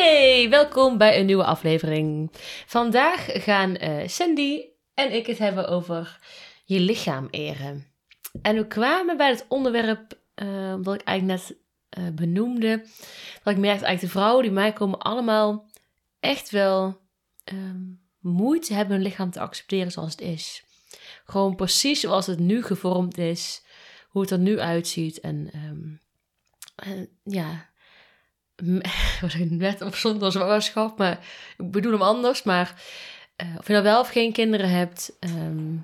Yay, welkom bij een nieuwe aflevering. Vandaag gaan eh, Sandy en ik het hebben over je lichaam eren. En we kwamen bij het onderwerp eh, wat ik eigenlijk net eh, benoemde. Dat ik merkte eigenlijk de vrouwen die mij komen allemaal echt wel ehm, moeite hebben hun lichaam te accepteren zoals het is. Gewoon precies zoals het nu gevormd is, hoe het er nu uitziet. En ehm, eh, ja, net op zonder zwangerschap, maar ik bedoel hem anders. Maar eh, of je nou wel of geen kinderen hebt, ehm,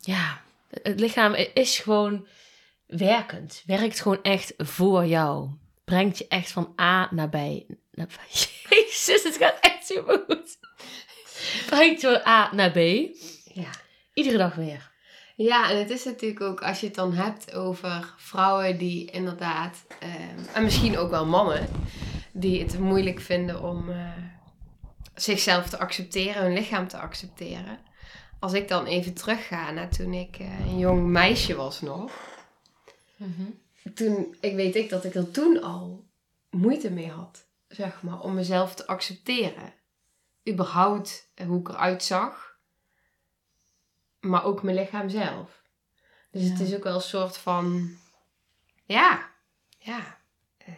ja, het lichaam is gewoon werkend. Werkt gewoon echt voor jou. Brengt je echt van A naar B. naar- Jezus, het gaat echt super goed. Brengt je van A naar B. Ja. Iedere dag weer. Ja, en het is natuurlijk ook als je het dan hebt over vrouwen die inderdaad, ehm, en misschien ook wel mannen, die het moeilijk vinden om eh, zichzelf te accepteren, hun lichaam te accepteren. Als ik dan even terugga naar toen ik eh, een jong meisje was nog. Toen, ik weet ik dat ik er toen al moeite mee had, zeg maar, om mezelf te accepteren. Überhaupt eh, hoe ik eruit zag maar ook mijn lichaam zelf. Dus het is ook wel een soort van, ja, ja, eh,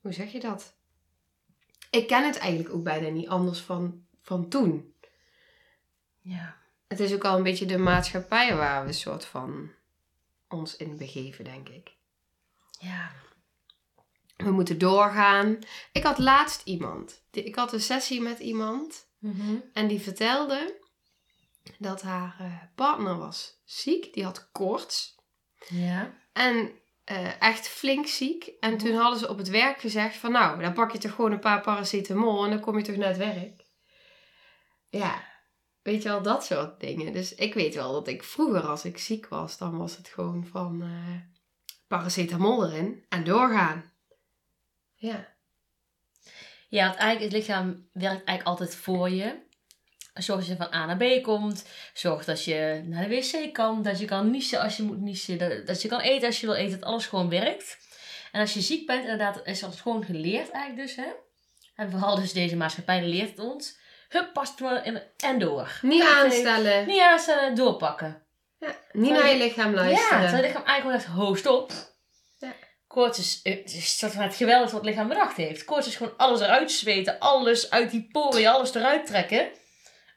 hoe zeg je dat? Ik ken het eigenlijk ook bijna niet anders van, van toen. Ja. Het is ook al een beetje de maatschappij waar we een soort van ons in begeven, denk ik. Ja. We moeten doorgaan. Ik had laatst iemand. Ik had een sessie met iemand en die vertelde dat haar eh, partner was ziek. Die had koorts. Ja. En eh, echt flink ziek. En toen hadden ze op het werk gezegd van nou, dan pak je toch gewoon een paar paracetamol en dan kom je toch naar het werk. Ja, weet je wel, dat soort dingen. Dus ik weet wel dat ik vroeger als ik ziek was, dan was het gewoon van eh, paracetamol erin en doorgaan. Ja. Ja, want eigenlijk het lichaam werkt eigenlijk altijd voor je. Zorg dat je van A naar B komt. Zorg dat je naar de wc kan. Dat je kan niezen als je moet niezen. Dat, dat je kan eten als je wil eten. Dat alles gewoon werkt. En als je ziek bent, inderdaad, is dat gewoon geleerd eigenlijk dus. Hè? En vooral dus deze maatschappij leert het ons. Hup, past maar in en door. Niet Perfect. aanstellen. Niet aanstellen, doorpakken. Ja, niet naar je lichaam luisteren. Ja, het lichaam eigenlijk gewoon echt hoogst op. Ja. Koorts is, eh, het is het geweldig wat het lichaam bedacht heeft. Koorts is gewoon alles eruit zweten, alles uit die poriën, alles eruit trekken.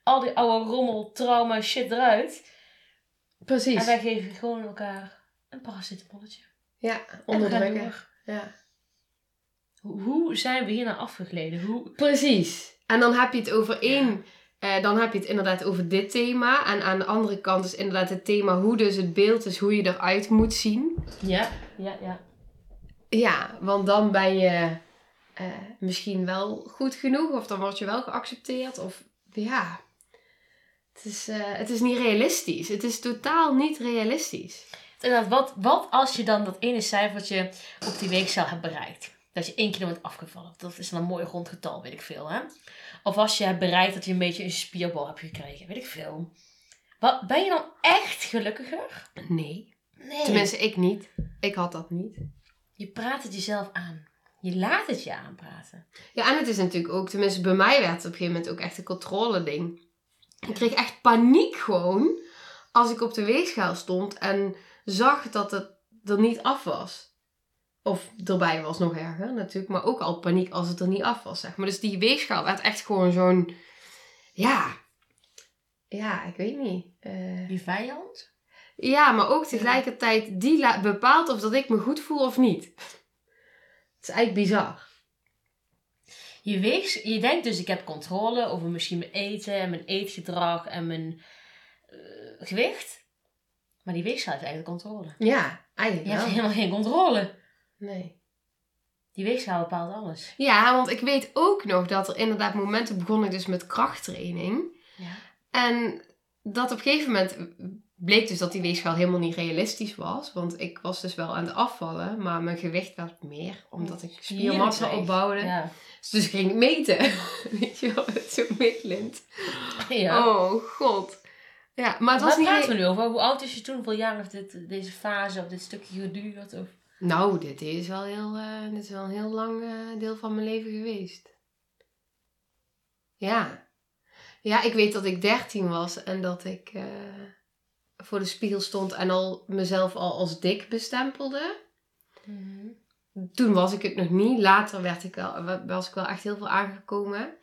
Al die oude rommel, trauma, shit eruit. Precies. En wij geven gewoon elkaar een paracetamolletje. Ja, onderdrukken. Ja. Hoe, hoe zijn we hier naar afgegleden? Hoe... Precies. En dan heb je het over één. eh, dan heb je het inderdaad over dit thema. En aan de andere kant is inderdaad het thema hoe dus het beeld is, hoe je eruit moet zien. Ja, ja, ja. Ja, want dan ben je eh, misschien wel goed genoeg. Of dan word je wel geaccepteerd. Of ja. Het is, eh, het is niet realistisch. Het is totaal niet realistisch. Inderdaad, wat, wat als je dan dat ene cijfertje op die weegschaal hebt bereikt? Dat je één kilo bent afgevallen. Dat is dan een mooi rond getal, weet ik veel. Hè? Of als je hebt bereikt dat je een beetje een spierbal hebt gekregen, weet ik veel. Wat, ben je dan echt gelukkiger? Nee. Nee. Tenminste, ik niet. Ik had dat niet. Je praat het jezelf aan. Je laat het je aanpraten. Ja, en het is natuurlijk ook, tenminste bij mij werd het op een gegeven moment ook echt een controle ding. Ik kreeg echt paniek gewoon als ik op de weegschaal stond en zag dat het er niet af was. Of erbij was nog erger natuurlijk, maar ook al paniek als het er niet af was, zeg maar. Dus die weegschaal werd echt gewoon zo'n, ja, ja, ik weet niet. eh, Je vijand? ja, maar ook tegelijkertijd die bepaalt of dat ik me goed voel of niet. Het is eigenlijk bizar. Je, weegt, je denkt dus, ik heb controle over misschien mijn eten en mijn eetgedrag en mijn eh, gewicht. Maar die weegschaal heeft eigenlijk controle. Ja, Je eigenlijk hebt wel. helemaal geen controle. Nee. Die weegschaal bepaalt alles. Ja, want ik weet ook nog dat er inderdaad momenten begon ik dus met krachttraining. Ja. En dat op een gegeven moment bleek dus dat die weegschaal helemaal niet realistisch was. Want ik was dus wel aan het afvallen, maar mijn gewicht werd meer. Omdat ik spiermassa opbouwde. Ja. Dus ik ging meten. Weet je wel, met zo'n meetlint. ja. Oh, god. Ja, maar het was Waar niet... praten we nu over? Hoe oud is je toen? Hoeveel jaar heeft dit, deze fase of dit stukje geduurd? Of... Nou, dit is wel, heel, eh, dit is wel een heel lang eh, deel van mijn leven geweest. Ja. Ja, ik weet dat ik 13 was en dat ik eh, voor de spiegel stond en al mezelf al als dik bestempelde. Toen was ik het nog niet. Later werd ik wel, was ik wel echt heel veel aangekomen.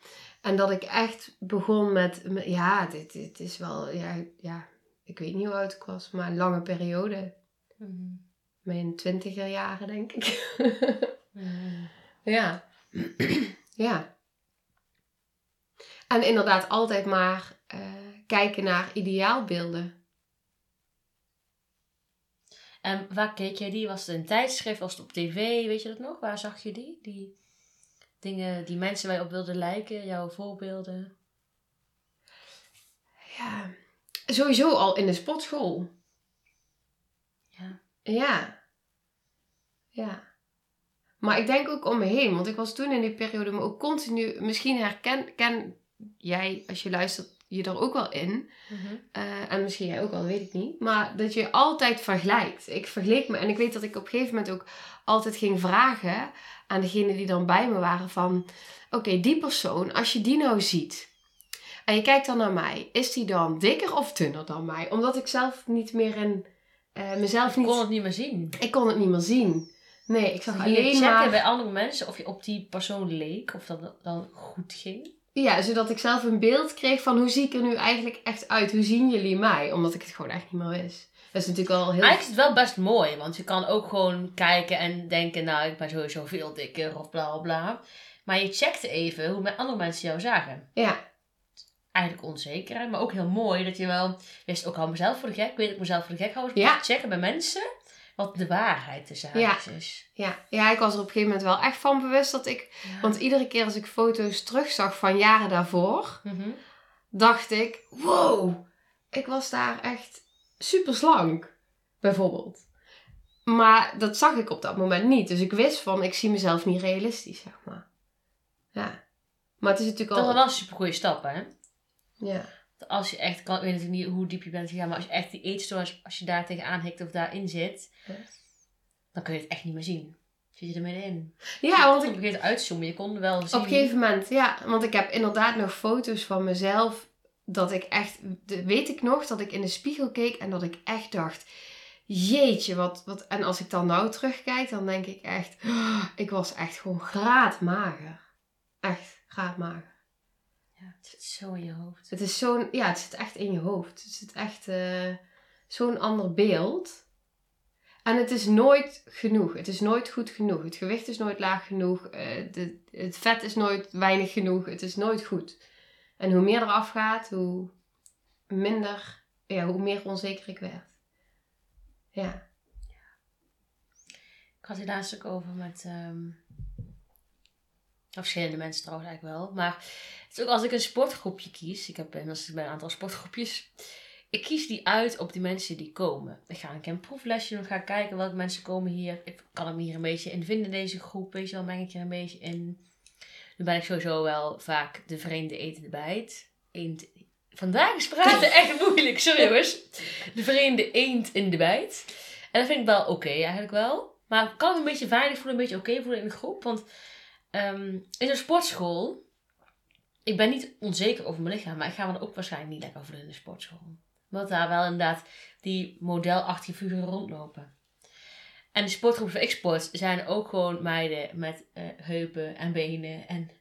En dat ik echt begon met, ja, dit, dit is wel, ja, ja, ik weet niet hoe oud ik was, maar een lange periode. Mhm. Mijn twintiger jaren, denk ik. Mhm. ja. ja. En inderdaad altijd maar eh, kijken naar ideaalbeelden. En waar keek jij die? Was het een tijdschrift? Was het op tv? Weet je dat nog? Waar zag je die? Die dingen, die mensen je op wilde lijken, jouw voorbeelden. Ja. Sowieso al in de sportschool. Ja. Ja. Ja. Maar ik denk ook om me heen, want ik was toen in die periode me ook continu, misschien herken ken jij als je luistert je er ook wel in. Eh, en misschien jij ook wel, weet ik niet. Maar dat je altijd vergelijkt. Ik vergeleek me en ik weet dat ik op een gegeven moment ook altijd ging vragen aan degenen die dan bij me waren van... Oké, die persoon, als je die nou ziet en je kijkt dan naar mij, is die dan dikker of dunner dan mij? Omdat ik zelf niet meer in eh, mezelf Ik niet... kon het niet meer zien. Ik kon het niet meer zien. Nee, ik zag alleen checken maar... bij andere mensen of je op die persoon leek, of dat dan goed ging. Ja, zodat ik zelf een beeld kreeg van hoe zie ik er nu eigenlijk echt uit? Hoe zien jullie mij? Omdat ik het gewoon echt niet meer wist. Dat is natuurlijk al heel... Eigenlijk is het wel best mooi, want je kan ook gewoon kijken en denken, nou, ik ben sowieso veel dikker of bla bla bla. Maar je checkte even hoe andere mensen jou zagen. Ja, Eigenlijk onzeker, maar ook heel mooi dat je wel wist, ook hou mezelf voor de gek. Ik weet dat ik mezelf voor de gek hou. Dus Ja. checken bij mensen wat de waarheid Ja. haakjes is. ja. ja, ik was er op een gegeven moment wel echt van bewust dat ik... Want iedere keer als ik foto's terugzag van jaren daarvoor, Mhm. dacht ik... Wow, ik was daar echt super slank, bijvoorbeeld. Maar dat zag ik op dat moment niet. Dus ik wist van, ik zie mezelf niet realistisch, zeg maar. Ja. Maar het is natuurlijk Dat al... wel een super goede stap, hè? Ja. Als je echt, kan, ik weet natuurlijk niet hoe diep je bent gegaan, maar als je echt die eetstoornis, als, je daar tegenaan hikt of daarin zit, dan kun je het echt niet meer zien. Zit je er middenin. Ja, want ik moment uitzoomen, je kon wel zien. Op een gegeven moment, ja. Want ik heb inderdaad nog foto's van mezelf. Dat ik echt, weet ik nog, dat ik in de spiegel keek en dat ik echt dacht. Jeetje, wat, wat. En als ik dan nou terugkijk, dan denk ik echt. "Oh, ik was echt gewoon graadmager. Echt graadmager. Ja, het zit zo in je hoofd. Het is zo'n. Ja, het zit echt in je hoofd. Het zit echt. eh, zo'n ander beeld. En het is nooit genoeg. Het is nooit goed genoeg. Het gewicht is nooit laag genoeg. eh, de, het vet is nooit weinig genoeg. Het is nooit goed. En hoe meer eraf gaat, hoe minder, ja, hoe meer onzeker ik werd. Ja. Ik had hier laatst ook over met ehm, verschillende mensen trouwens eigenlijk wel. Maar het is ook als ik een sportgroepje kies. Ik heb inmiddels bij een aantal sportgroepjes. Ik kies die uit op die mensen die komen. Ik ga een keer een proeflesje doen. Ga kijken welke mensen komen hier. Ik kan ik me hier een beetje in vinden in deze groep. Weet je wel, meng ik er een beetje in. Nu ben ik sowieso wel vaak de vreemde etende bijt. Eend. Vandaag is praten echt moeilijk, sorry jongens. De vreemde eend in de bijt. En dat vind ik wel oké eigenlijk wel. Maar ik kan een beetje veilig voelen, een beetje oké voelen in de groep. Want ehm, in zo'n sportschool, ik ben niet onzeker over mijn lichaam, maar ik ga me er ook waarschijnlijk niet lekker voelen in de sportschool. Omdat daar wel inderdaad die modelachtige figuren rondlopen. En de sportgroepen ik sport zijn ook gewoon meiden met eh, heupen en benen en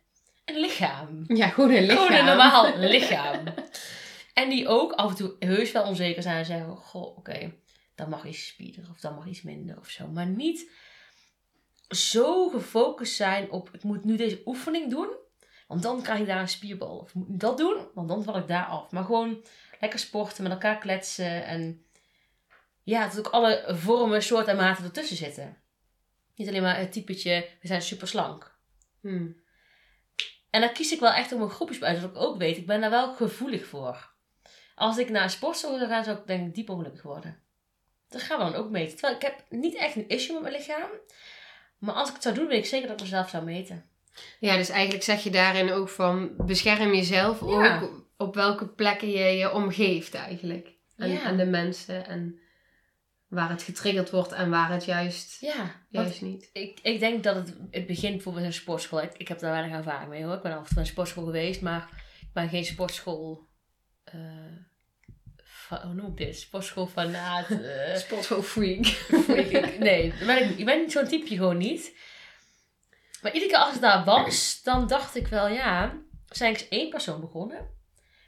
een lichaam. Ja, gewoon een lichaam. Gewoon een normaal lichaam. En die ook af en toe heus wel onzeker zijn en zeggen: Goh, oké, dat mag iets spierder of dat mag iets minder of zo. Maar niet zo gefocust zijn op: ik moet nu deze oefening doen, want dan krijg ik daar een spierbal. Of ik moet nu dat doen, want dan val ik daar af. Maar gewoon lekker sporten, met elkaar kletsen en ja, dat ook alle vormen, soorten en maten ertussen zitten. Niet alleen maar het typetje, we zijn super slank. Hmm. En dan kies ik wel echt om een groepjes uit, dat ik ook weet, ik ben daar wel gevoelig voor. Als ik naar een sportschool zou gaan, zou ik denk ik diep ongelukkig worden. Dat gaan we dan ook meten. Terwijl ik heb niet echt een issue met mijn lichaam. Maar als ik het zou doen, weet ik zeker dat ik mezelf zou meten. Ja, dus eigenlijk zeg je daarin ook van bescherm jezelf Ja. ook op welke plekken je je omgeeft eigenlijk. En, Ja. en de mensen en waar het getriggerd wordt en waar het juist, Ja, juist niet. ik, ik denk dat het, het begint bijvoorbeeld in een sportschool. Ik, ik heb daar weinig ervaring mee hoor. Ik ben af en toe in een sportschool geweest, maar ik ben geen sportschool. eh fa- hoe noem ik dit? Sportschool fanaat. eh, Sportschool freak. nee, ben ik, ik ben zo'n type gewoon niet. Maar iedere keer als ik daar was, dan dacht ik wel, ja, zijn eens één persoon begonnen.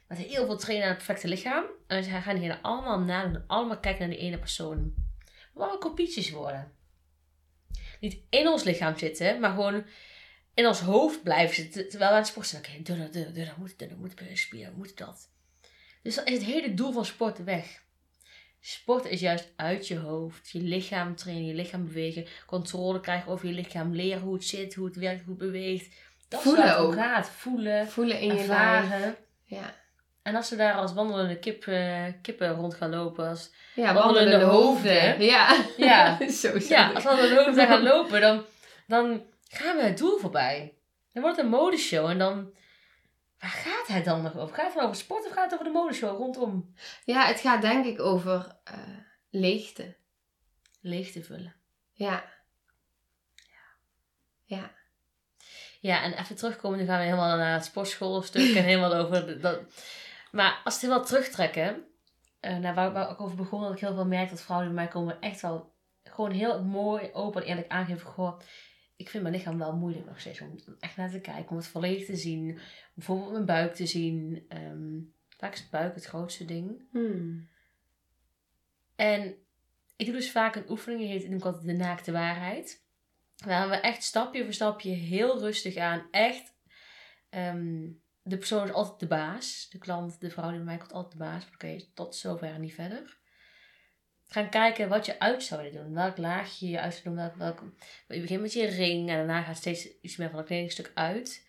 Met heel veel trainen aan het perfecte lichaam. En ze gaan hier allemaal nadoen. en Allemaal kijken naar die ene persoon. Willen kopietjes worden. Niet in ons lichaam zitten, maar gewoon in ons hoofd blijven zitten. Terwijl we aan het sporten zijn. Oké, doe dat, doe dat, moet dat, moet spieren, moet dat. Dus dan is het hele doel van sporten weg. Sport is juist uit je hoofd. Je lichaam trainen, je lichaam bewegen. Controle krijgen over je lichaam. Leren hoe het zit, hoe het werkt, hoe het beweegt. Dat Voelen is ook. gaat. Voelen, Voelen in je lijf. Ja. En als we daar als wandelende kip, eh, kippen rond gaan lopen. Als, Ja, Wandelende wandelende hoofden. hoofden. Ja. Ja. Zo ja, als we wandelende hoofden gaan lopen, dan, dan gaan we het doel voorbij. Dan wordt het een modeshow. En dan, waar gaat het dan nog over? Gaat het dan over sport of gaat het over de modeshow rondom Ja, het gaat denk ik over eh, leegte. leeg te vullen? Ja. Ja. Ja, en even terugkomen, nu gaan we helemaal naar het sportschoolstuk en helemaal over de- dat. Maar als we het helemaal terugtrekken, eh naar waar, waar ik over begon, dat ik heel veel merk dat vrouwen bij mij komen echt wel gewoon heel mooi, open en eerlijk aangeven. Goh, ik vind mijn lichaam wel moeilijk nog steeds om echt naar te kijken, om het volledig te zien. Bijvoorbeeld mijn buik te zien. Ehm, vaak is het buik het grootste ding. Hmm. En ik doe dus vaak een oefening, die heet noem ik altijd de naakte waarheid. Waar we echt stapje voor stapje heel rustig aan, echt, ehm, de persoon is altijd de baas. De klant, de vrouw die bij mij komt, altijd de baas. Oké, tot zover en niet verder. Gaan kijken wat je uit zou willen doen. Welk laagje je uit zou doen. Welk, welk, je begint met je ring en daarna gaat steeds iets meer van het kledingstuk uit.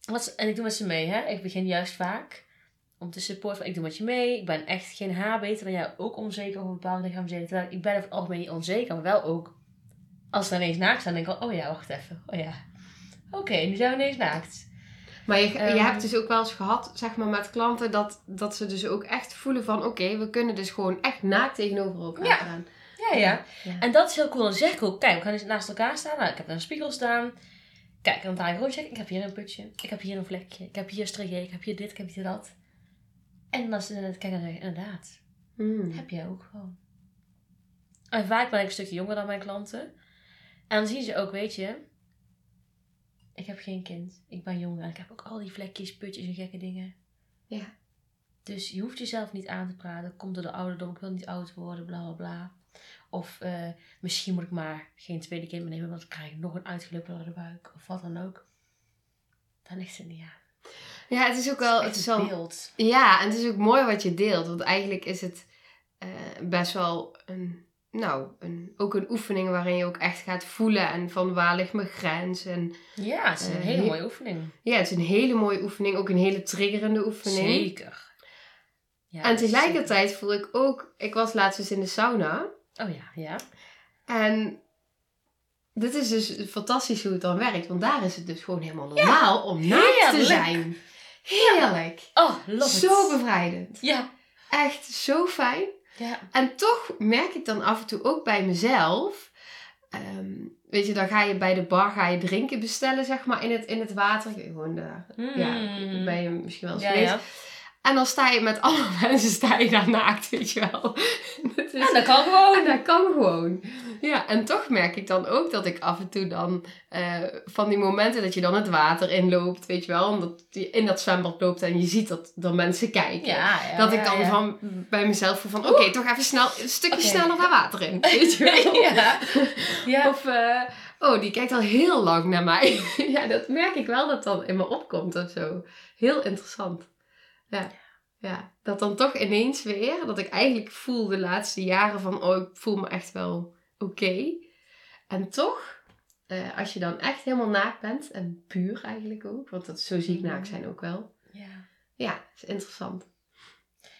Wat, en ik doe met ze mee, hè. Ik begin juist vaak om te supporten. Ik doe met je mee. Ik ben echt geen haar beter dan jij. Ook onzeker over bepaalde lichaamsdelen. Terwijl ik ben over het algemeen niet onzeker. Maar wel ook. Als we ineens naakt staan, denk ik al, oh ja, wacht even. Oh ja. Oké, nu zijn we ineens naakt. Maar je, Ehm. je hebt dus ook wel eens gehad, zeg maar, met klanten, dat, dat ze dus ook echt voelen van, oké, we kunnen dus gewoon echt naakt tegenover elkaar Ja. gaan. Ja, ja. Ja. En dat is heel cool. Dan zeg ik ook, kijk, we gaan eens naast elkaar staan. Nou, ik heb daar een spiegel staan. Kijk, en dan draai ik rondje. Ik heb hier een putje. Ik heb hier een vlekje. Ik heb hier een. Ik heb hier dit. Ik heb hier dat. En dan ze kijk dan zeg ik, inderdaad. Hmm. Heb jij ook gewoon. En vaak ben ik een stukje jonger dan mijn klanten. En dan zien ze ook, weet je, ik heb geen kind. Ik ben jong en ik heb ook al die vlekjes, putjes en gekke dingen. Ja. Dus je hoeft jezelf niet aan te praten. Komt door de ouderdom, ik wil niet oud worden, bla bla bla. Of eh, misschien moet ik maar geen tweede kind meer nemen, want dan krijg ik nog een uitgelukkige buik. Of wat dan ook. Daar ligt het niet aan. Ja, het is ook wel, het is beeld. Ja, en het is ook mooi wat je deelt. Want eigenlijk is het eh, best wel een, nou, een, ook een oefening waarin je ook echt gaat voelen. En van waar ligt mijn grens. En Ja, het is een Eh, hele he- mooie oefening. ja, het is een hele mooie oefening. Ook een hele triggerende oefening. Zeker. Ja, En tegelijkertijd voel ik ook, ik was laatst eens in de sauna. Oh ja, ja. En dit is dus fantastisch hoe het dan werkt. Want daar is het dus gewoon helemaal normaal om naakt te zijn. Heerlijk. Oh, love Zo it. bevrijdend. Ja. Echt zo fijn. Ja. En toch merk ik dan af en toe ook bij mezelf. ehm, weet je, dan ga je bij de bar ga je drinken bestellen, zeg maar, in het, in het water. Gewoon daar. Ja, Mm. ben je misschien wel eens ja. En dan sta je met alle mensen sta je daar naakt, weet je wel. Dat is, Ja, dat kan gewoon. en dat kan gewoon. Ja, en toch merk ik dan ook dat ik af en toe dan eh, van die momenten dat je dan het water inloopt, weet je wel, omdat je in dat zwembad loopt en je ziet dat dan mensen kijken. Ja, ja, dat ik dan van bij mezelf voel van, oké, toch even snel, een stukje sneller daar water in, weet je wel. ja. ja. Of, eh, oh, die kijkt al heel lang naar mij. ja, dat merk ik wel dat dan in me opkomt of zo. Heel interessant. Ja. Ja, dat dan toch ineens weer, dat ik eigenlijk voel de laatste jaren van, oh, ik voel me echt wel oké. En toch, eh, als je dan echt helemaal naakt bent, en puur eigenlijk ook, want dat, zo zie ik naakt zijn ook wel. Ja. Ja, is interessant.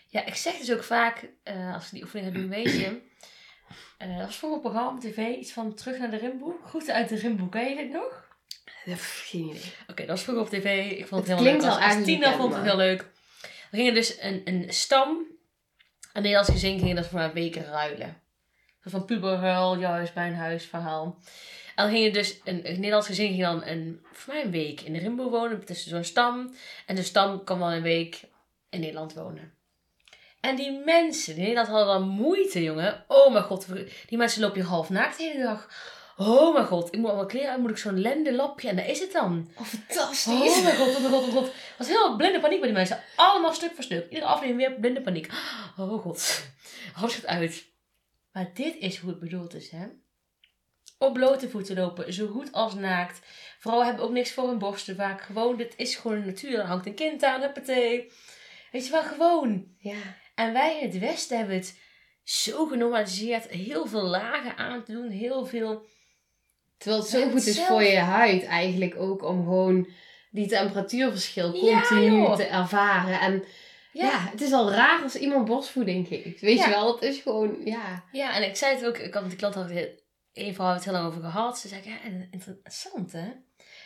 Ja, ik zeg dus ook vaak, eh, als ik die oefening doen, weet je. eh, dat was vroeger een programma op tv, iets van Terug naar de Rimboe. Groeten uit de Rimboe, ken je dit nog? Geen idee. Oké, dat was vroeger op tv. Ik vond het, Het heel leuk. Als, als tiener vond het heel leuk. Er gingen dus een, een stam, een Nederlands gezin, gingen dat voor een week ruilen. Van puberhuil, juist bij een huisverhaal. En dan gingen dus een, Nederlands gezin ging dan een, voor mij een week in de Rimbo wonen, tussen zo'n stam. En de stam kwam dan een week in Nederland wonen. En die mensen in Nederland hadden dan moeite, jongen. Oh mijn god, die mensen lopen hier half naakt de hele dag. Oh mijn god, ik moet allemaal kleren uit, moet ik zo'n lendenlapje en daar is het dan. Oh, fantastisch. Oh mijn god, oh mijn god, oh mijn god. Het was heel blinde paniek bij die mensen. Allemaal stuk voor stuk. Iedere aflevering weer blinde paniek. Oh god. Alles gaat uit. Maar dit is hoe het bedoeld is, hè. Op blote voeten lopen, zo goed als naakt. Vrouwen hebben ook niks voor hun borsten vaak. Gewoon, dit is gewoon de natuur. Er hangt een kind aan, huppatee. Weet je wel, gewoon. Ja. En wij in het Westen hebben het zo genormaliseerd. Heel veel lagen aan te doen. Heel veel... Terwijl het Ja, zo goed is voor je huid eigenlijk ook om gewoon die temperatuurverschil continu te ervaren. En ja. het is al raar als iemand borstvoeding geeft. Weet je wel, het is gewoon, ja. Ja, en ik zei het ook, ik had met die klant het- één vrouw het heel lang over gehad. Ze zei, ja, interessant hè.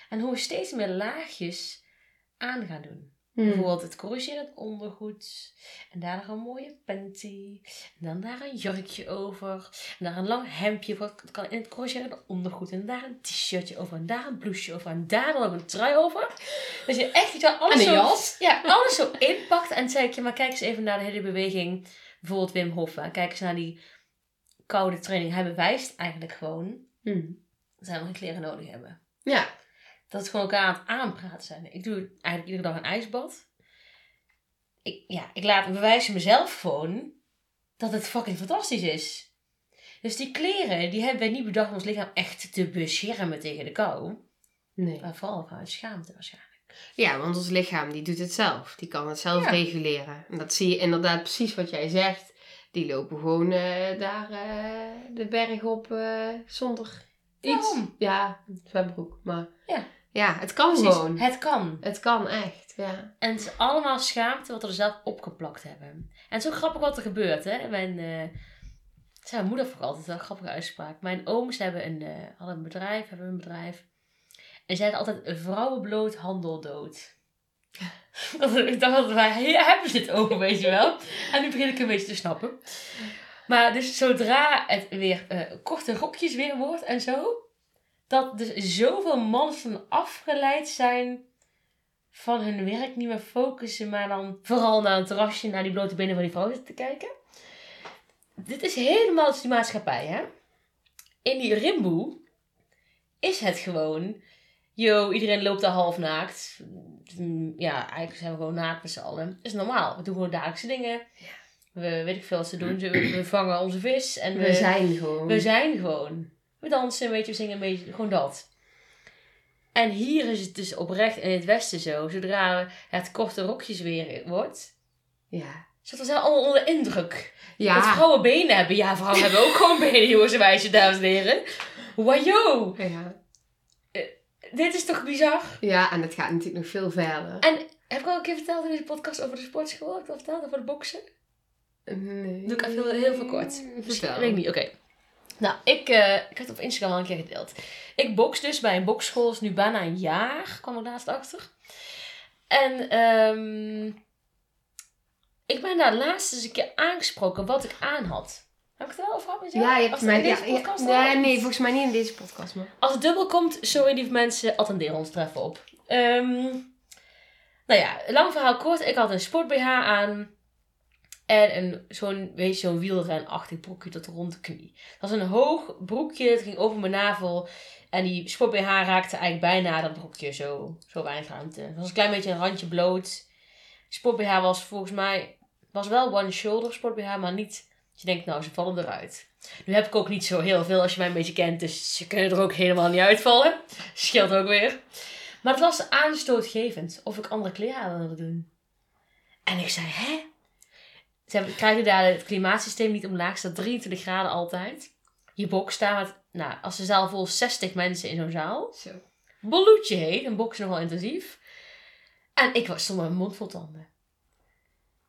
En hoe we steeds meer laagjes aan gaan doen. Hm. Bijvoorbeeld het corrigerend ondergoed. En daar nog een mooie panty. En dan daar een jurkje over. En daar een lang hemdje voor. Het kan in het corrigerende ondergoed. En daar een t-shirtje over. En daar een blouseje over. En daar dan ook een trui over. Dus je echt je wel, alles En zo, jas. Ja, alles zo inpakt. En zei ik, ja, maar kijk eens even naar de hele beweging. Bijvoorbeeld Wim Hof. hè. Kijk eens naar die koude training. Hij bewijst eigenlijk gewoon Hm. dat wij nog geen kleren nodig hebben. Ja. Dat gewoon elkaar aan het aanpraten zijn. Ik doe eigenlijk iedere dag een ijsbad. Ik, ja, ik laat bewijzen mezelf gewoon dat het fucking fantastisch is. Dus die kleren, die hebben wij niet bedacht om ons lichaam echt te beschermen tegen de kou. Nee. Maar vooral vanuit schaamte waarschijnlijk. Ja, want ons lichaam die doet het zelf. Die kan het zelf Ja. reguleren. En dat zie je inderdaad precies wat jij zegt. Die lopen gewoon eh, daar eh, de berg op eh, zonder iets. Waarom? Ja, zwembroek. Maar Ja. Ja, het kan Precies, gewoon. het kan. Het kan echt, ja. En het is allemaal schaamte wat we er zelf opgeplakt hebben. En het is ook grappig wat er gebeurt, hè. Mijn, mijn moeder vroeger altijd, wel een grappige uitspraak. Mijn ooms hebben een, eh, hadden een bedrijf, hebben een bedrijf. En zeiden altijd, vrouwen bloot, handel dood. ik dacht altijd, waar hebben ze dit over, weet je wel? En nu begin ik een beetje te snappen. Maar dus zodra het weer eh, korte rokjes weer wordt en zo, dat dus zoveel mannen van afgeleid zijn van hun werk niet meer focussen, maar dan vooral naar het terrasje, naar die blote benen van die vrouw zitten te kijken. Dit is helemaal die maatschappij, hè? In die rimboe is het gewoon, yo, iedereen loopt daar half naakt. Ja, eigenlijk zijn we gewoon naakt met z'n allen. Dat is normaal. We doen gewoon dagelijkse dingen. We weet ik veel wat ze doen. Ze- We vangen onze vis en We zijn gewoon. we zijn gewoon. We dansen een beetje, we zingen een beetje, gewoon dat. En hier is het dus oprecht in het westen zo. Zodra het korte rokjes weer wordt. Ja. Zitten we allemaal onder indruk. Dat Ja. vrouwen benen hebben. Ja, vrouwen hebben ook gewoon benen, jongens en meisjes, dames en heren. Wajo! ja. Dit is toch bizar? Ja, en het gaat natuurlijk nog veel verder. En heb ik al een keer verteld in deze podcast over de sportschool? Heb ik dat verteld over de boksen? Nee. Doe ik even heel, heel veel kort. Vertel. Misschien- Weet ik niet, oké. Nou, ik, eh, ik heb het op Instagram al een keer gedeeld. Ik box dus bij een boxschool, is nu bijna een jaar, kwam ik laatst achter. En ehm, ik ben daar laatst eens een keer aangesproken wat ik aan had. Heb ik het er wel over gehad? Ja, je hebt mij... Ja, deze ja, nee, nee, volgens mij niet in deze podcast, maar... Als het dubbel komt, sorry lieve mensen, attenderen ons er even op. Ehm, nou ja, lang verhaal kort. Ik had een sport BH aan. En een, zo'n, weet je, zo'n wielrenachtig broekje tot rond de knie. Dat was een hoog broekje, het ging over mijn navel. En die sport BH raakte eigenlijk bijna dat broekje, zo, zo weinig ruimte. Het was een klein beetje een randje bloot. Sport BH was volgens mij, was wel one shoulder sport BH, maar niet, dat je denkt nou ze vallen eruit. Nu heb ik ook niet zo heel veel als je mij een beetje kent, dus ze kunnen er ook helemaal niet uitvallen. Scheelt ook weer. Maar het was aanstootgevend of ik andere kleren wilde doen. En ik zei, hè? Ze krijgen daar het klimaatsysteem niet omlaag, staat 23 graden altijd. je box staan met, nou, als de zaal vol 60 mensen in zo'n zaal. Zo. Bloedje heet, een is nogal intensief. En ik was stond met mijn mond vol tanden.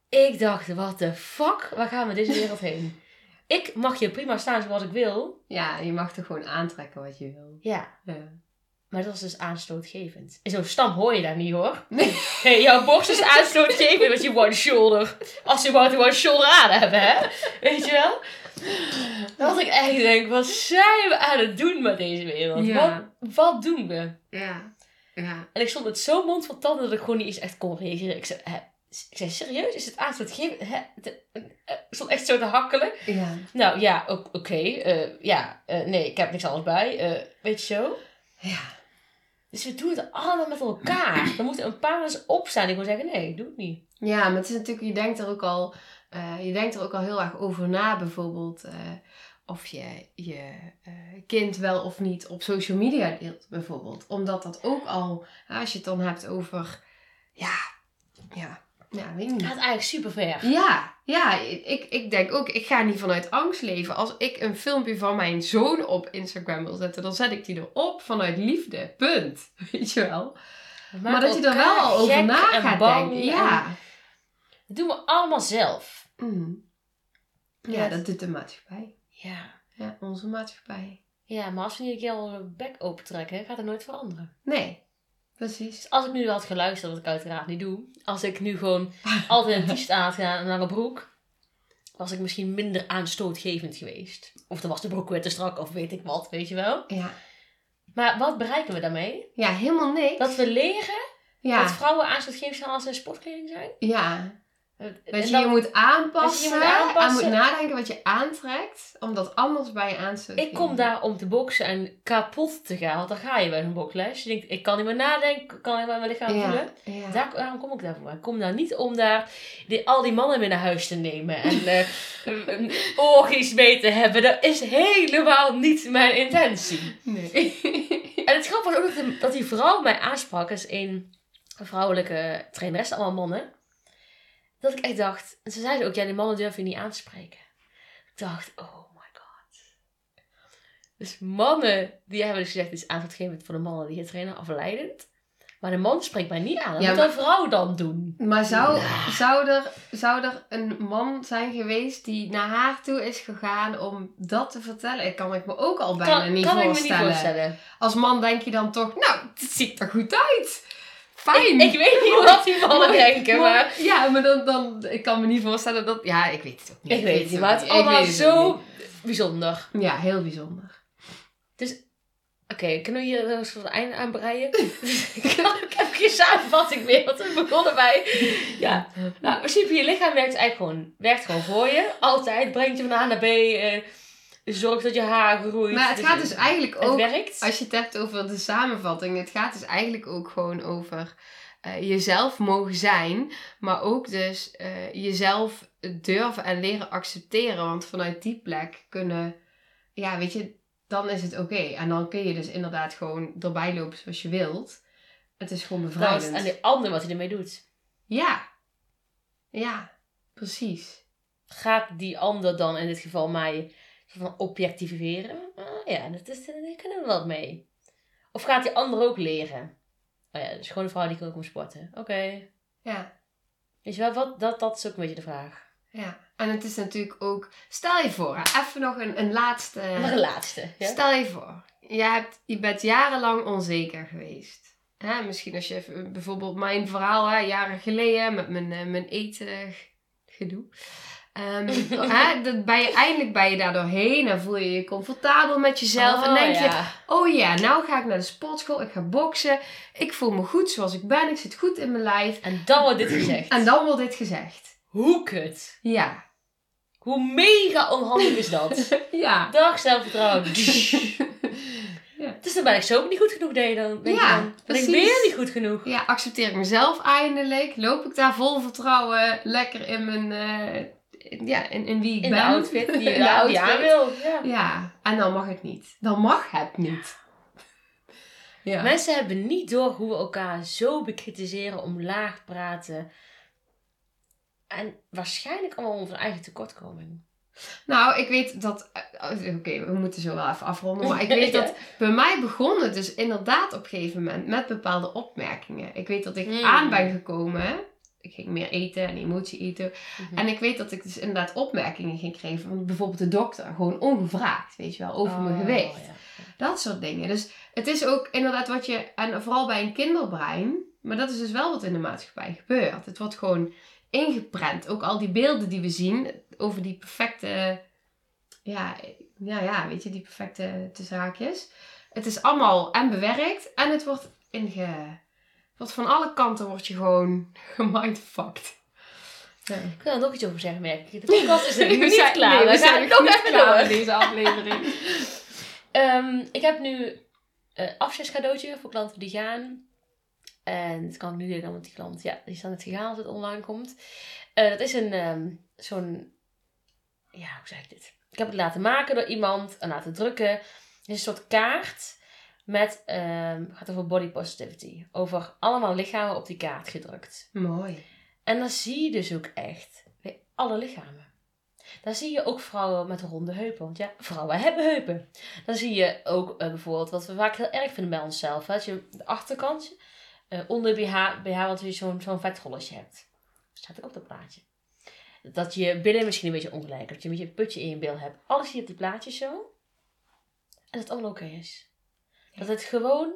Ik dacht, wat de fuck, waar gaan we deze wereld heen? Ik mag je prima staan zoals ik wil. Ja, je mag er gewoon aantrekken wat je wil. Ja, Ja. Maar dat is dus aanstootgevend. In zo'n stam hoor je dat niet hoor. Nee. Hey, jouw borst is aanstootgevend met je one shoulder. Als je maar die one shoulder aan hebben, hè? Weet je wel? Dat ik echt denk, wat zijn we aan het doen met deze wereld? Ja. Wat, wat doen we? Ja. Ja. En ik stond met zo'n mond van tanden dat ik gewoon niet eens echt kon reageren. Ik zei, hè? Ik zei, serieus? Is het aanstootgevend? Hè? Het- eh, Ik stond echt zo te hakkelen. Ja. Nou ja, oké. eh, ja, eh, nee, ik heb niks anders bij. eh, weet je zo? Ja. Dus we doen het allemaal met elkaar. Er moeten een paar mensen opstaan die gewoon zeggen, nee, ik doe het niet. Ja, maar het is natuurlijk, je denkt er ook al, eh, je denkt er ook al heel erg over na, bijvoorbeeld eh, of je je eh, kind wel of niet op social media deelt, bijvoorbeeld. Omdat dat ook al, als je het dan hebt over, ja, ja, ja, weet ik Het niet. gaat eigenlijk super ver. Ja, ja, ik, ik denk ook, ik ga niet vanuit angst leven. Als ik een filmpje van mijn zoon op Instagram wil zetten, dan zet ik die erop vanuit liefde. Punt. Weet je wel. Maar dat je er wel al over na gaat denken. Ja. Dat doen we allemaal zelf. Mm. Ja, dat doet de maatschappij. Ja. Ja, onze maatschappij. Ja, maar als we niet een keer onze bek opentrekken, gaat het nooit veranderen. Nee, precies. Dus als ik nu had geluisterd, wat ik uiteraard niet doe. Als ik nu gewoon altijd een t-shirt aan had gedaan naar een broek. Was ik misschien minder aanstootgevend geweest. Of dan was de broek weer te strak of weet ik wat, weet je wel. Ja, Maar wat bereiken we daarmee? ja helemaal niks. Dat we leren dat vrouwen aanstootgevend zijn als ze in sportkleding zijn. ja. Dat je moet aanpassen, je moet aanpassen. en moet nadenken wat je aantrekt, omdat anders bij je aanstoot. Ik kom daar om te boksen en kapot te gaan. Want dan ga je bij een boksles. Je denkt, ik kan niet meer nadenken, ik kan meer mijn lichaam voelen. ja, ja. Daar, daarom kom ik daarvoor. Ik kom daar niet om daar die, al die mannen mee naar huis te nemen. En eh een- een orgies mee te hebben. Dat is helemaal niet mijn intentie. Nee. En het grappige was ook dat, die vrouw mij aansprak. Is een vrouwelijke traineres, allemaal mannen. Dat ik echt dacht... En ze zei ook, ja, die mannen durf je niet aan te spreken. Ik dacht, oh my god. Dus mannen, die hebben dus gezegd, het is aanstootgevend voor de mannen die je trainen, afleidend. Maar de man spreekt mij niet aan. Dat Ja, moet maar- een vrouw dan doen. Maar zou, zou, er, zou er een man zijn geweest die naar haar toe is gegaan om dat te vertellen? Ik kan ik me ook al bijna Kan, niet, kan ik me voorstellen. niet voorstellen. Als man denk je dan toch, nou, het ziet er goed uit. Fijn. Ik weet niet wat die mannen denken, maar... Ja, maar dan, dan, ik kan me niet voorstellen dat... Ja, ik weet het ook niet. Ik weet het niet, maar het is. Ik allemaal zo bijzonder. Ja, heel bijzonder. Oké, kunnen we hier een soort einde aan breien? ik heb geen samenvatting meer, want we begonnen bij... Ja, nou, in principe je lichaam werkt eigenlijk gewoon, werkt gewoon voor je. Altijd, brengt je van A naar B, eh, zorgt dat je haar groeit. Maar het gaat dus eigenlijk ook... werkt. Als je het hebt over de samenvatting, het gaat dus eigenlijk ook gewoon over eh, jezelf mogen zijn, maar ook dus eh, jezelf durven en leren accepteren. Want vanuit die plek kunnen, ja, weet je, dan is het oké. En dan kun je dus inderdaad gewoon erbij lopen zoals je wilt. Het is gewoon is bevrijdend. het aan de ander wat hij ermee doet. Ja, ja, precies. Gaat die ander dan in dit geval mij van objectiveren? Ah, ja, dat is, daar kunnen we wat mee. Of gaat die ander ook leren? Oh ja, dus gewoon een vrouw die kan ook om sporten. Oké. Ja. Weet je wel, wat, dat, dat is ook een beetje de vraag. Ja, en het is natuurlijk ook... Stel je voor, even nog een, een laatste... Nog een laatste. Ja? Stel je voor, je, hebt, je bent jarenlang onzeker geweest. Hè, misschien als je even, bijvoorbeeld mijn verhaal, hè, jaren geleden met mijn, eh, mijn eten gedoe. Hè, dat ben je, eindelijk ben je daar doorheen en voel je je comfortabel met jezelf. en Oh, denk je, oh ja, nou ga ik naar de sportschool, ik ga boksen. Ik voel me goed zoals ik ben, ik zit goed in mijn lijf. En dan wordt dit gezegd. En dan wordt dit gezegd. Hoe kut. Ja. Hoe mega onhandig is dat? Ja. Dag zelfvertrouwen. Ja. Dus dan ben ik zo niet goed genoeg, denk je dan. Denk Ja, dan. Ben ik weer niet goed genoeg. Ja, accepteer ik mezelf eindelijk? Loop ik daar vol vertrouwen lekker in mijn, eh, ja, in, in wie ik In ben? de outfit die je outfit. aan wil. Ja. Ja, en dan mag het niet. Dan mag het niet. Ja. Mensen hebben niet door hoe we elkaar zo bekritiseren, omlaag praten. En waarschijnlijk allemaal om onze eigen tekortkoming. Nou, ik weet dat oh, oké, we moeten zo wel even afronden. Maar ik weet dat bij mij begon het dus inderdaad op een gegeven moment met bepaalde opmerkingen. Ik weet dat ik Hmm. aan ben gekomen. Ik ging meer eten en emotie eten. Mhm. En ik weet dat ik dus inderdaad opmerkingen ging krijgen van bijvoorbeeld de dokter. Gewoon ongevraagd, weet je wel, over mijn Oh, gewicht. ja. Dat soort dingen. Dus het is ook inderdaad wat je, en vooral bij een kinderbrein, maar dat is dus wel wat in de maatschappij gebeurt. Het wordt gewoon ingeprent. Ook al die beelden die we zien over die perfecte, ja, ja, ja weet je, die perfecte te zaakjes. Het is allemaal en bewerkt en het wordt inge... wordt van alle kanten word je gewoon gemindfucked. Ja. Ik wil er nog iets over zeggen, merk ik. De podcast is er We niet zijn- klaar. nee, we gaan nog even klaar door. deze aflevering. Ehm, ik heb nu een afscheidscadeautje voor klanten die gaan. En dat kan ik nu delen, want die klant, ja, die is dan net gegaan als het online komt. Eh, dat is een, ehm, zo'n, ja, hoe zeg ik dit? Ik heb het laten maken door iemand en laten drukken. Het is een soort kaart met, ehm gaat over body positivity. Over allemaal lichamen op die kaart gedrukt. Mooi. En dan zie je dus ook echt bij alle lichamen. Dan zie je ook vrouwen met ronde heupen. Want ja, vrouwen hebben heupen. Dan zie je ook eh, bijvoorbeeld wat we vaak heel erg vinden bij onszelf. hè, Dat je de achterkant eh, onder BH, BH wat je zo'n zo'n vetrolletje hebt. Staat ook op dat plaatje. Dat je billen misschien een beetje ongelijk. Dat je een beetje een putje in je bil hebt. Alles zie je op die plaatjes zo. En dat het allemaal oké is. Dat het gewoon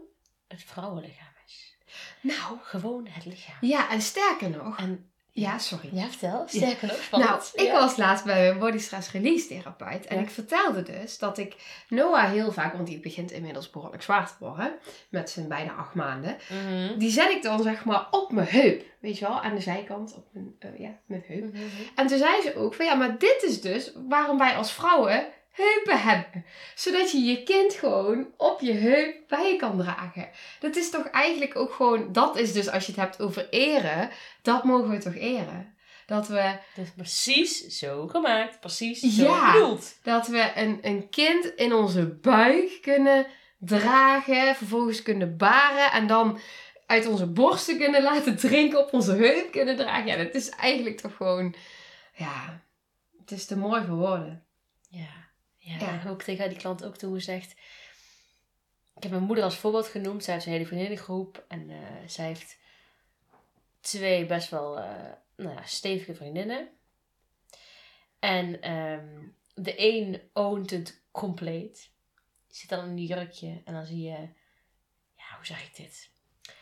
het vrouwenlichaam is. Nou, Gewoon het lichaam. ja, en sterker nog. En Ja, sorry. ja, vertel. Sterker nog, Nou, ik Ja. was laatst bij een body stress release therapeut. En Ja. ik vertelde dus dat ik Noah heel vaak, want die begint inmiddels behoorlijk zwaar te worden. Met zijn bijna acht maanden. Mhm. Die zet ik dan zeg maar op mijn heup. Weet je wel, aan de zijkant op mijn, eh, ja, mijn heup. Mhm. En toen zei ze ook van ja, maar dit is dus waarom wij als vrouwen heupen hebben. Zodat je je kind gewoon op je heup bij je kan dragen. Dat is toch eigenlijk ook gewoon, dat is dus als je het hebt over eren, dat mogen we toch eren. Dat we, is precies zo gemaakt. Precies zo Ja. bedoeld. dat we een, een kind in onze buik kunnen dragen, vervolgens kunnen baren en dan uit onze borsten kunnen laten drinken, op onze heup kunnen dragen. Ja, dat is eigenlijk toch gewoon, ja, het is te mooi voor woorden. Ja. Ja, Ja. en ik die klant ook toen gezegd... Ik heb mijn moeder als voorbeeld genoemd. Zij heeft een hele vriendinnengroep. En eh, zij heeft twee best wel eh, nou ja, stevige vriendinnen. En ehm, de een oont het compleet. Die zit dan in een jurkje. En dan zie je... Ja, hoe zeg ik dit?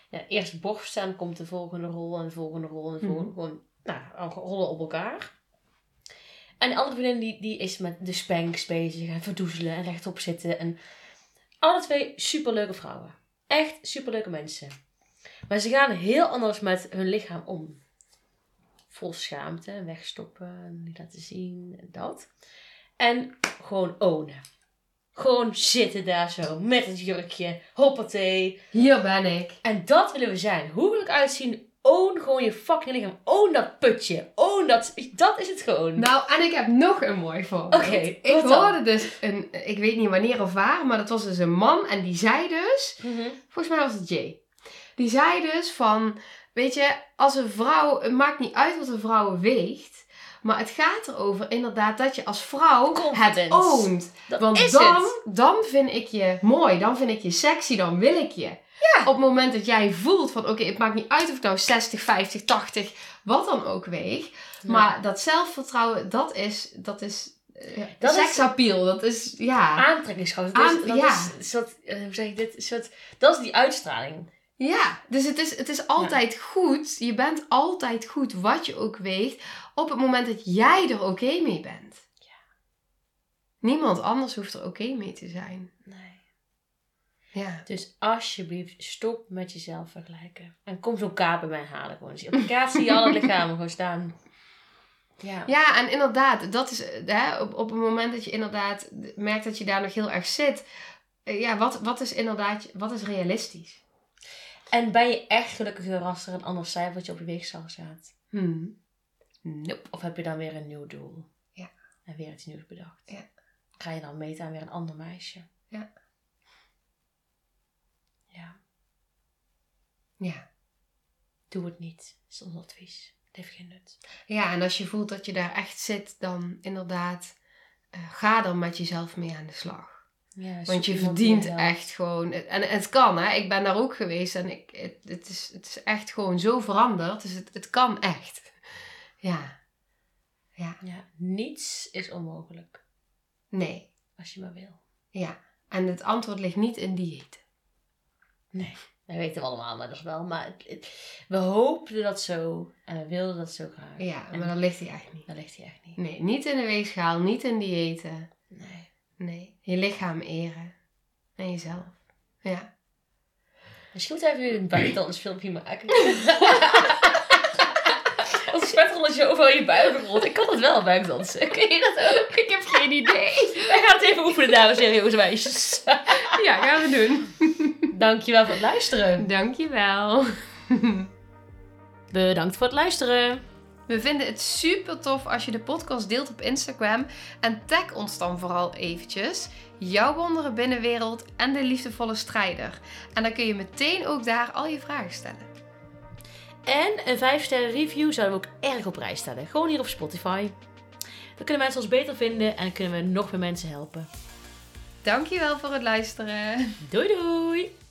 Ja, eerst borst en komt de volgende rol en de volgende rol en de volgende. Gewoon, nou, rollen op elkaar. En de andere vriendin die, die is met de spanks bezig en verdoezelen en rechtop zitten. En alle twee superleuke vrouwen. Echt superleuke mensen. Maar ze gaan heel anders met hun lichaam om. Vol schaamte, wegstoppen, niet laten zien, en dat. En gewoon ownen. Gewoon zitten daar zo, met het jurkje, hoppatee. Hier ben ik. En dat willen we zijn. Hoe wil ik uitzien? Own gewoon je fucking lichaam. Own dat putje. Own dat... Dat is het gewoon. Nou, en ik heb nog een mooi voorbeeld. Oké, ik dan? hoorde dus een, ik weet niet wanneer of waar, maar dat was dus een man en die zei dus, Mhm. volgens mij was het Jay. Die zei dus van, weet je, als een vrouw, het maakt niet uit wat een vrouw weegt, maar het gaat erover inderdaad dat je als vrouw het oont. Dat Want dan, het. dan vind ik je mooi, dan vind ik je sexy, dan wil ik je. Op het moment dat jij voelt van, oké, het maakt niet uit of ik nou 60, 50, 80, wat dan ook weeg. Maar dat zelfvertrouwen, dat is, dat is Dat is- seksappeal. Dat is, ja. Aantrekkingskracht. Dat, is, Aan- dat ja. is eh, hoe zeg ik dit? Soort, dat is die uitstraling. Ja, dus het is, het is altijd goed. Je bent altijd goed wat je ook weegt. Op het moment dat jij er oké mee bent. Niemand anders hoeft er oké mee te zijn. Nee. Ja. Dus alsjeblieft, stop met jezelf vergelijken. En kom zo'n kaart bij mij halen. Gewoon. Op de kaart zie je alle lichamen gewoon staan. Ja. Ja, en inderdaad, dat is hè, op, op het moment dat je inderdaad merkt dat je daar nog heel erg zit. eh, Ja, wat, wat is inderdaad, wat is realistisch? En ben je echt gelukkiger als er een ander cijfertje op je weegschaal staat? Hmm. Nope. Of heb je dan weer een nieuw doel? Ja. En weer iets nieuws bedacht? Ja. Ga je dan meten aan weer een ander meisje? Ja. Ja. Ja. Doe het niet. Is ons advies. Het heeft geen nut. Ja, en als je voelt dat je daar echt zit, dan inderdaad eh, ga er met jezelf mee aan de slag. Ja, Want je verdient echt gewoon. En het kan, hè? Ik ben daar ook geweest en ik, het, het, is, het is echt gewoon zo veranderd. Dus het, het kan echt. Ja. Ja. Ja, niets is onmogelijk. Nee. Als je maar wil. Ja. En het antwoord ligt niet in dieet. Nee. Dat weten we allemaal maar dat wel. Maar het- het- we hoopten dat zo. En we wilden dat zo graag. Ja, En maar dat ligt hij echt niet. dat ligt hij echt niet. Nee, niet in de weegschaal, niet in diëten. Nee. Nee. Je lichaam eren. En jezelf. Ja. Misschien moeten we even een buikdans filmpje maken. Als een spetrolletje overal je buik rolt. Ik kan dat wel, buikdansen. Kun je dat ook? Ik heb geen idee. Wij gaan het even oefenen, dames en heren, meisjes. Ja, gaan we doen. Dankjewel voor het luisteren. Dankjewel. Bedankt voor het luisteren. We vinden het super tof als je de podcast deelt op Instagram. En tag ons dan vooral eventjes. Jouw wondere binnenwereld en de liefdevolle strijder. En dan kun je meteen ook daar al je vragen stellen. En een 5 sterren review zouden we ook erg op prijs stellen. Gewoon hier op Spotify. Dan kunnen mensen ons beter vinden en kunnen we nog meer mensen helpen. Dankjewel voor het luisteren. Doei doei!